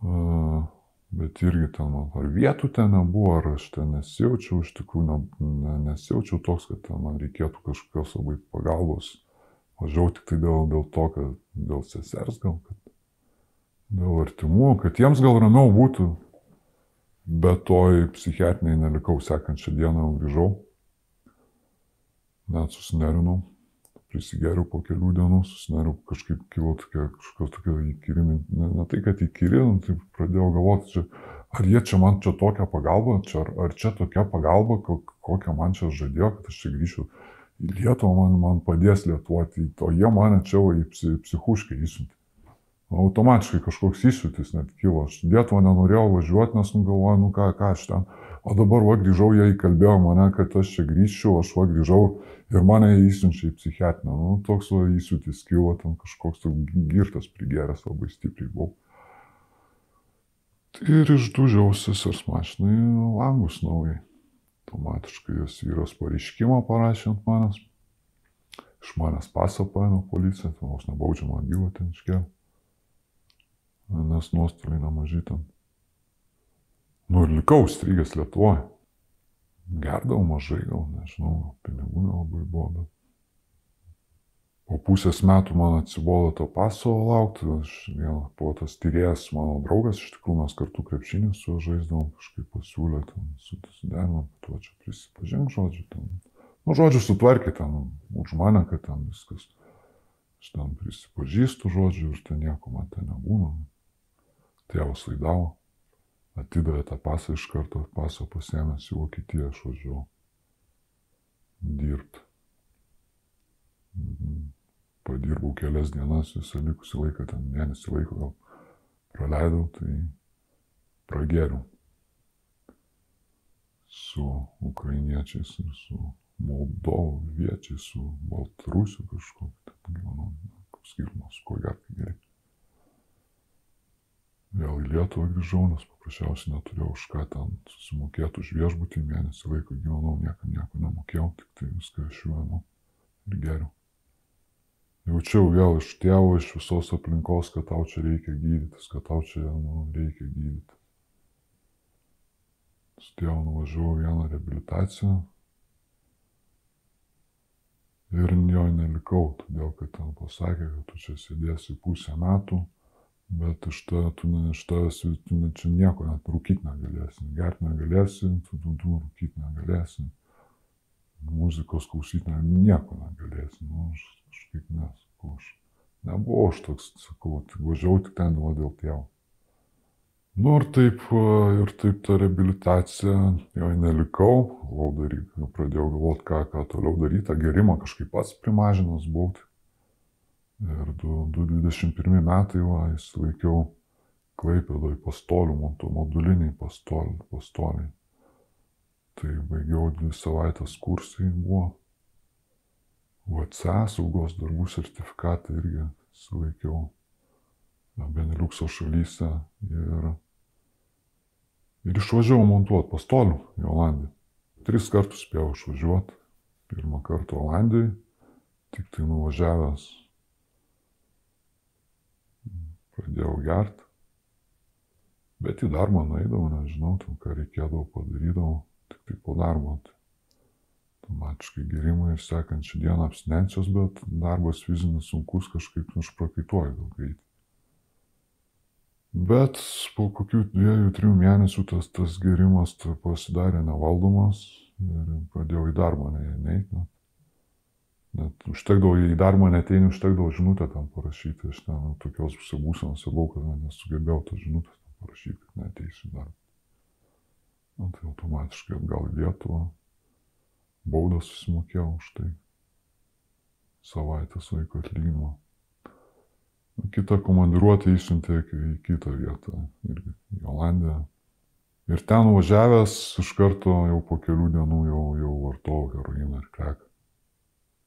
Uh, bet irgi ten, ar vietų ten nebuvo, ar aš ten nesijaučiau, iš tikrųjų ne, ne, nesijaučiau toks, kad ten man reikėtų kažkokios labai pagalbos. Važiavau tik tai dėl, dėl to, kad dėl sesers gal, kad dėl artimų, kad jiems gal ramiau būtų, bet toj psichiatriniai nelikau sekančią dieną, grįžau, net susinerinau, prisigeriau po kelių dienų, susinerinau, kažkaip kilo tokia, kažkokia tokia įkyri, ne, ne tai, kad įkyri, nu, tai pradėjau galvoti, čia, ar jie čia man čia tokią pagalbą, čia, ar, ar čia tokia pagalba, kokią man čia žadėjo, kad aš čia grįšiu į Lietuvą, man, man padės lietuoti, o jie mane čia į psichuškai įsiuntė automatiškai kažkoks įsiūtis net kilo. Aš Lietuvą nenorėjau važiuoti, nes nu galvoju, nu ką, ką aš ten. O dabar va grįžau, jie įkalbėjo mane, kad aš čia grįžčiau, aš va grįžau ir mane įsiunčia į psichiatrinę. Nu, toks va įsiūtis kilo, ten kažkoks girtas prigeras labai stipriai buvau. Ir išdužiau sesers mašinai langus naujai. Automatiškai jos vyras pareiškimą parašė ant manęs. Iš manęs pasą paėmė policija, ten vos nebaudžiamą bylą ten iškėlė nes nuostoliai nemažai ten. Nu ir likau strygęs Lietuvoje. Gerdavau mažai, gal nežinau, pinigų nelabai buvo, bet po pusės metų man atsibodo to paso laukti, aš vėl po tas tyrėjas, mano draugas, iš tikrųjų mes kartu krepšinį su žaisdavom, kažkaip pasiūlė, ten suderinom, tuo čia prisipažink žodžiu, ten, nu žodžiu sutvarkė ten už mane, kad ten viskas, aš ten prisipažįstu žodžiu ir ten nieko man ten nebūna. Tėvas laidavo, atidavė tą pasą iš karto, pasą pasėmęs į Vokietiją, aš važiavau dirbti. Mhm. Padirbau kelias dienas, visą likusį laiką, ten mėnesį laiko gal praleidau, tai pragėriau su ukrainiečiais ir su moldoviečiais, su baltarusiu kažkokiu, ten gyvenau, koks skirtumas, ko gerti gerai vėl į Lietuvą grįžau, nes paprasčiausiai neturėjau už ką ten susimokėti už viešbutį, mėnesį laiko gyvenau, niekam nieko nemokėjau, tik tai viską išjuojau ir geriau. Jaučiau vėl iš tėvo, iš visos aplinkos, kad tau čia reikia gydytis, kad tau čia nu, reikia gydyti. Su tėvu nuvažiavau vieną reabilitaciją ir jo nelikau, todėl kad ten pasakė, kad tu čia sėdėsi pusę metų bet iš to, tu iš tavęs, tu ne, čia nieko net rūkyti negalėsi, gerti negalėsi, tu, tu rūkyti negalėsi, muzikos klausyti ne, nieko negalėsi, nu, aš kažkaip nesakau, aš nebuvau aš toks, sakau, tik važiavau tik ten dėl tėvo. Nu ir taip, ir taip ta reabilitacija, jo nelikau, daryti, pradėjau galvoti, ką, ką toliau daryti, tą gerimą kažkaip pats primažinęs buvau. Ir 2021 metai, va, įsilaikiau Klaipėdoj pastolių, moduliniai pastoliai. pastoliai. Tai baigiau dvi savaitės kursai buvo. VCA saugos darbų sertifikatą irgi sulaikiau Beneliukso šalyse ir, ir išvažiavau montuoti pastolių į Olandiją. Tris kartus spėjau išvažiuoti. Pirmą kartą Olandijoje, tik tai nuvažiavęs pradėjau gert. Bet į darbą nueidavau, nežinau, tam, ką reikėdavo padarydavau, tik tai po darbo. Tai automatiškai gerimai ir sekančią dieną abstinencijos, bet darbas fizinis sunkus kažkaip užprakaituoju daug greitai. Bet po kokių dviejų, trijų mėnesių tas, tas gerimas pasidarė nevaldomas ir pradėjau į darbą neįeiti. Net užtekdavo, į darbą neteini, užtekdavo žinutę tam parašyti. Aš ten tokios būsenos buvau, kad nesugebėjau tą žinutę tam parašyti, kad neteisiu į darbą. Na, tai automatiškai atgal į Lietuvą. Baudą susimokėjau už tai. Savaitės laiko atlyginimo. Kita komandiruotė išsiuntė į kitą vietą, irgi į Olandiją. Ir ten važiavęs iš karto jau po kelių dienų jau, jau vartojau heroiną ir kreką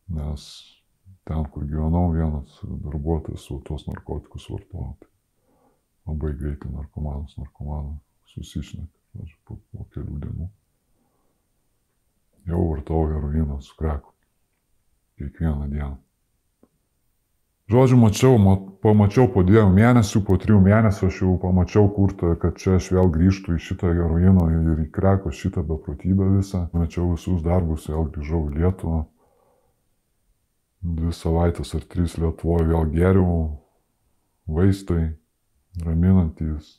nes ten, kur gyvenau, vienas darbuotojas su tos narkotikus vartojo. Tai labai greitai narkomanas, narkomanas susišneka, po, po kelių dienų. Jau vartojau heroiną su kreku. Kiekvieną dieną. Žodžiu, mačiau, mat, pamačiau po dviejų mėnesių, po trijų mėnesių aš jau pamačiau, kur ta, kad čia aš vėl grįžtų į šitą heroino ir į kreko šitą beprotybę visą. Mačiau visus darbus, vėl grįžau į Lietuvą dvi savaitės ar trys Lietuvoje vėl geriau, vaistai, raminantis.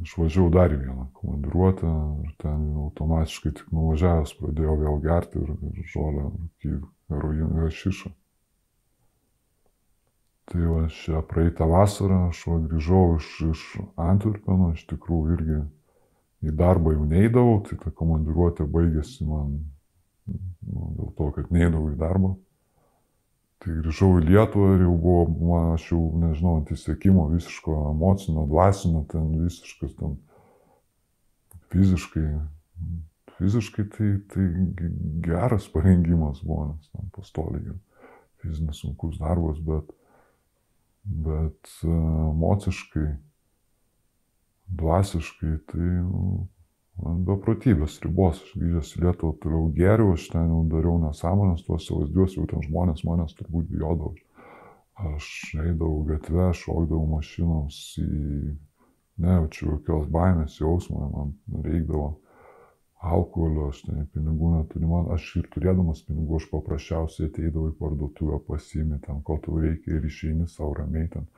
Išvažiavau dar vieną komandiruotę ir ten automatiškai tik nuvažiavęs pradėjau vėl gerti ir, ir žolę, heroiną ir šišą. Tai va, šią praeitą vasarą aš va, grįžau iš, iš Antverpeno, iš tikrųjų irgi į darbą jau neįdavau, tai ta komandiruotė baigėsi man nu, dėl to, kad neįdavau į darbą. Tai grįžau į Lietuvą ir jau buvo, man, aš jau, nežinau, antisiekimo visiško, emocinio, dvasinio, ten visiškas, ten fiziškai, fiziškai tai, tai geras parengimas buvo, nes ten pastoliai fizinis sunkus darbas, bet, bet emociškai, dvasiškai tai nu, beprotybės ribos. Aš grįžęs į Lietuvą toliau geriau, aš ten jau dariau nesąmonės, tuose vaizduose jau ten žmonės manęs turbūt bijodavo. Aš eidavau gatvę, šokdavau mašinoms į... Nejaučiu jokios baimės jausmo, man reikdavo alkoholio, aš ten pinigų neturiu, man aš ir turėdamas pinigų, aš paprasčiausiai ateidavau į parduotuvę, pasiimi ten, ko tau reikia ir išeini savo ramiai ten.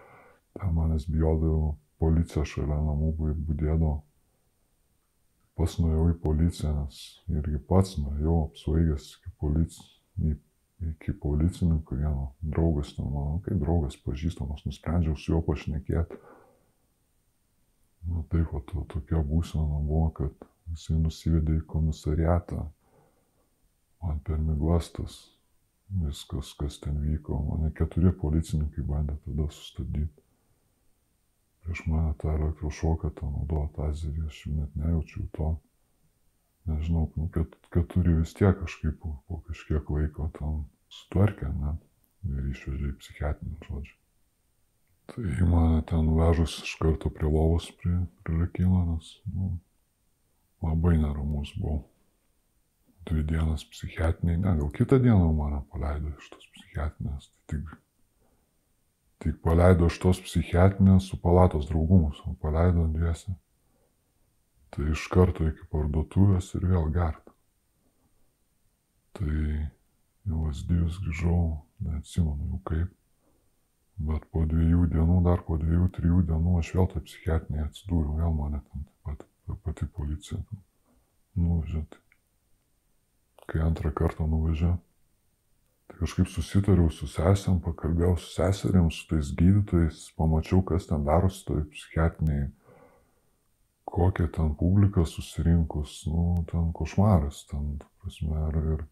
Ten manęs bijodavo, policija šalia namų būdėdavo pats nuėjau į policiją, nes irgi pats nuėjau apsvaigęs iki, polic... iki policininkų, vieno draugas, ten, mano, kaip draugas pažįstamas, nusprendžiau su juo pašnekėti. Na taip, o to, tokia būsena buvo, kad jisai nusivedė į komisariatą, man per miglastas viskas, kas ten vyko, mane keturi policininkai bandė tada sustabdyti prieš mane tą elektrošoką, tą naudojo tazerį, aš net nejaučiau to. Nežinau, nu, kad, kad turi vis tiek kažkaip po, po kažkiek laiko tam sutvarkę, ne? Ir išvežė į psichiatrinį žodžią. Tai mane ten nuvežus iš karto prie lovos prie, prie rakino, nes nu, labai neramus buvau. Dvi dienas psichiatriniai, ne, gal kitą dieną mane paleido iš tos psichiatrinės, tai tik Tik paleido iš tos psichiatrinės su palatos draugumus, o paleido dviesi. Tai iš karto iki parduotuvės ir vėl gert. Tai jau Asdijus grįžau, neatsimenu jau kaip. Bet po dviejų dienų, dar po dviejų, trijų dienų aš vėl tą psichiatrinį atsidūriau, vėl mane ten taip pat, pati policija nuvažiuoti. Kai antrą kartą nuvažiavau Tai kažkaip susitariau su sesėm, pakalbėjau su seserėm, su tais gydytojais, pamačiau, kas ten darosi toj psichiatriniai, kokia ten publika susirinkus, nu, ten košmaras, ten, prasme, ir, ir,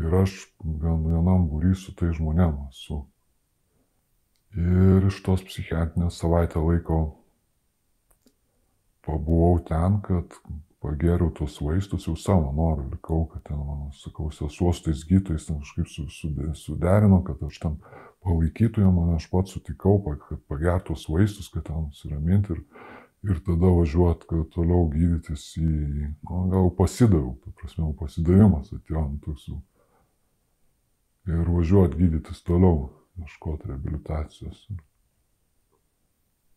ir aš vien, vienam būry su tai žmonėm esu. Ir iš tos psichiatrinės savaitę laiko pabuvau ten, kad pagėriau tuos vaistus jau savo norų, likau, kad ten, mano, sakau, sesuo su tais gytojais ten kažkaip su, su, suderino, kad aš ten palaikytų ją, man aš pats sutikau, kad pagertų tuos vaistus, kad ten nusiraminti ir, ir tada važiuot, kad toliau gydytis į, na, gal pasidaviau, ta prasme, pasidavimas atėjo ant toks jau. Ir važiuot gydytis toliau, ieškoti rehabilitacijos. Ir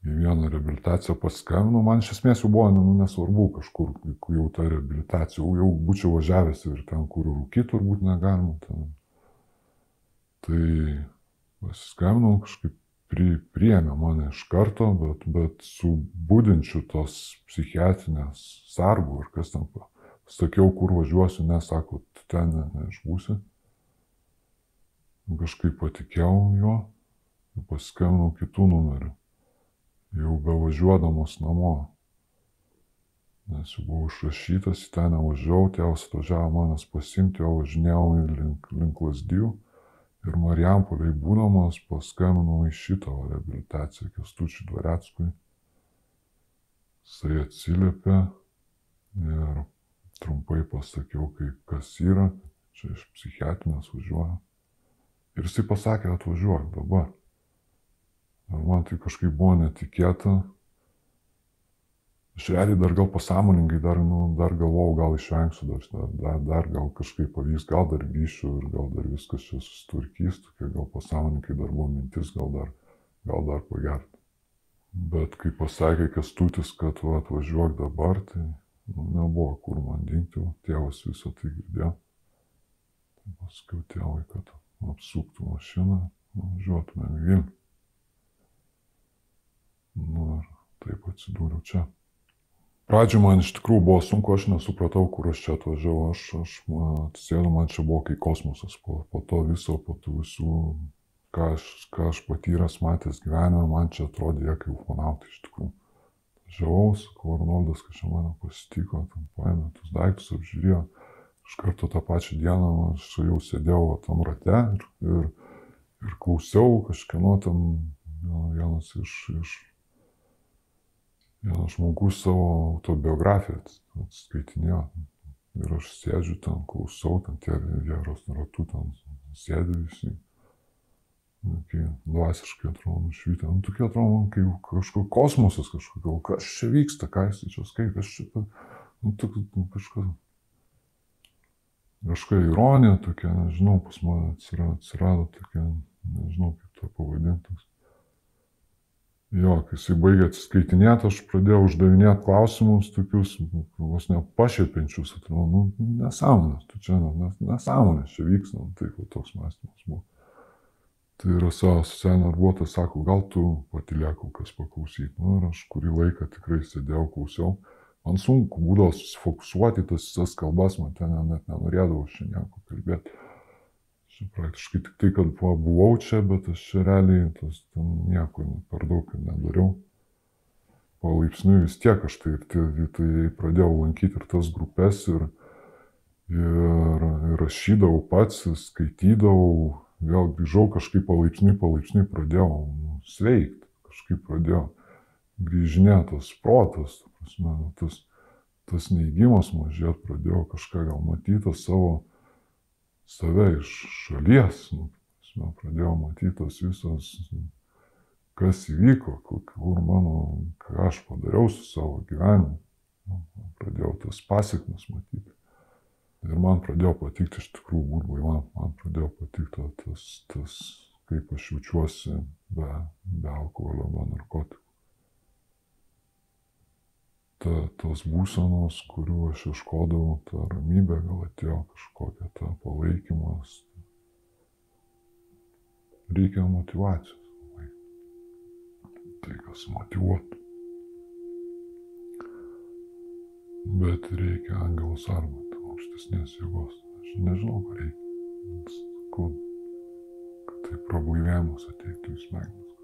į vieną reabilitaciją paskambinau, man iš esmės jau buvo nu, nesvarbu kažkur, jau ta reabilitacija, jau, būčiau važiavęs ir ten, kur rūkyti turbūt negalima. Ten. Tai pasiskambinau, kažkaip pri, priėmė mane iš karto, bet, bet su būdinčiu tos psichiatrinės sargų ir kas ten. Sakiau, kur važiuosiu, nesako, ten neišbūsi. Ne, kažkaip patikėjau juo ir paskambinau kitų numerių. Jau bevažiuodamas namo. Nes jau buvau išrašytas, į ten nevažiavau, tėvas atvažiavo manęs pasimti, o važinėjau link, link lasdijų. Ir Marijampoliai būdamas paskambinau į šitą rehabilitaciją Kestučių Dvareckui. Jisai atsiliepė ir trumpai pasakiau, kaip kas yra, čia iš psichiatrinės važiuoja. Ir jisai pasakė, atvažiuok dabar. Ir man tai kažkaip buvo netikėta. Aš realiai dar gal pasąmoningai, dar, nu, dar galvojau, gal išvengsiu, dar, dar, dar gal kažkaip pavyks, gal dar grįšiu ir gal dar viskas čia susitvarkys, tokia gal pasąmoningai dar buvo mintis, gal dar, gal dar pagerti. Bet kai pasakė Kestutis, kad va, atvažiuok dabar, tai nu, nebuvo kur man dingti, tėvas visą tai girdėjo. Tai pasakiau tėvui, kad apsuktų mašiną, važiuotumėm į Vilnių. Nu ir taip atsidūriau čia. Pradžioje man iš tikrųjų buvo sunku, aš nesupratau, kur aš čia atvažiavau, aš, aš atsisėdu, man čia buvo kai kosmosas, po, po to viso, po tų visų, ką aš, ką aš patyręs, matęs gyvenime, man čia atrodė kaip ufonautai iš tikrųjų. Žavau, sakau, Arnoldas, kad čia mane pasitiko, tam paėmė tus daiktus, apžiūrėjo. Iš karto tą pačią dieną aš jau sėdėjau tam rate ir, ir, ir klausiau kažkieno tam vienas iš, iš vienas žmogus savo autobiografiją atskaitinėjo. Ir aš sėdžiu ten, klausau, ten tie vieros ratų ten sėdi visi. Kai dvasiškai atrodo nušvytę. Nu, tokie atrodo, kai kažkoks kosmosas kažkokio, kas čia vyksta, ką jis čia skaito, kas čia, nu, tok, nu, kažkas. Kažkokia ironija tokia, nežinau, pas mane atsirado, atsirado tokia, nežinau kaip tą pavadintas. Jo, kai jisai baigė atsiskaitinėti, aš pradėjau uždavinėti klausimus tokius, vos ne pašiepiančius, atrodo, nu, nesąmonės, tu čia, nes, nesąmonės čia vyksta, nu, taip, toks mąstymas buvo. Tai yra savo socialinio darbuotojas, sako, gal tu patilėk kol kas paklausyti. Nu, ir aš kurį laiką tikrai sėdėjau, klausiau. Man sunku būdavo susifokusuoti tas visas kalbas, man ten net nenorėdavau šiandien kalbėti. Čia praktiškai tik tai, kad buvau čia, bet aš realiai tas ten nieko per daug nedariau. Palaipsniui vis tiek aš tai, tai, tai pradėjau lankyti ir tas grupės ir, ir, ir rašydavau pats, skaitydavau, vėl grįžau kažkaip palaipsniui, palaipsniui pradėjau nu, sveikti, kažkaip pradėjau grįžinėtas protas, prasme, nu, tas, tas neįgymas mažėt, pradėjau kažką gal matyti savo save iš šalies, nu, mes pradėjau matyti tos visos, kas įvyko, kur mano, ką aš padariau su savo gyvenimu. Nu, pradėjau tas pasiekmes matyti. Ir man pradėjo patikti iš tikrųjų būt blaivam, man pradėjo patikti tas, tas, kaip aš jaučiuosi be, be alkoholio, be narkotikų ta, tos būsenos, kurių aš iškodavau, ta ramybė gal atėjo kažkokia, ta palaikymas. Reikia motivacijos. Tai kas motivuotų. Bet reikia angelos arba, aukštesnės jėgos. Aš nežinau, ką reikia. Kad tai prablaivėjimas ateitų į smegenis.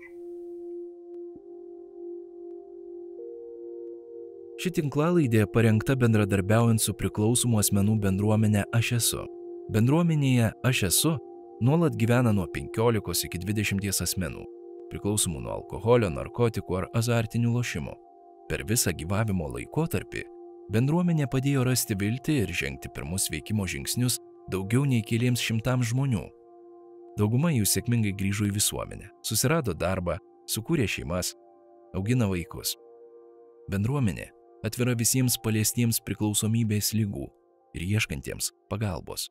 Ši tinklalaidė parengta bendradarbiaujant su priklausomų asmenų bendruomenė Aš esu. Bendruomenėje Aš esu nuolat gyvena nuo 15 iki 20 asmenų, priklausomų nuo alkoholio, narkotikų ar azartinių lošimų. Per visą gyvavimo laikotarpį bendruomenė padėjo rasti viltį ir žengti pirmus veikimo žingsnius daugiau nei keliems šimtams žmonių. Dauguma jų sėkmingai grįžo į visuomenę, susirado darbą, sukūrė šeimas, augina vaikus. Bendruomenė atvira visiems paliestiems priklausomybės lygų ir ieškantiems pagalbos.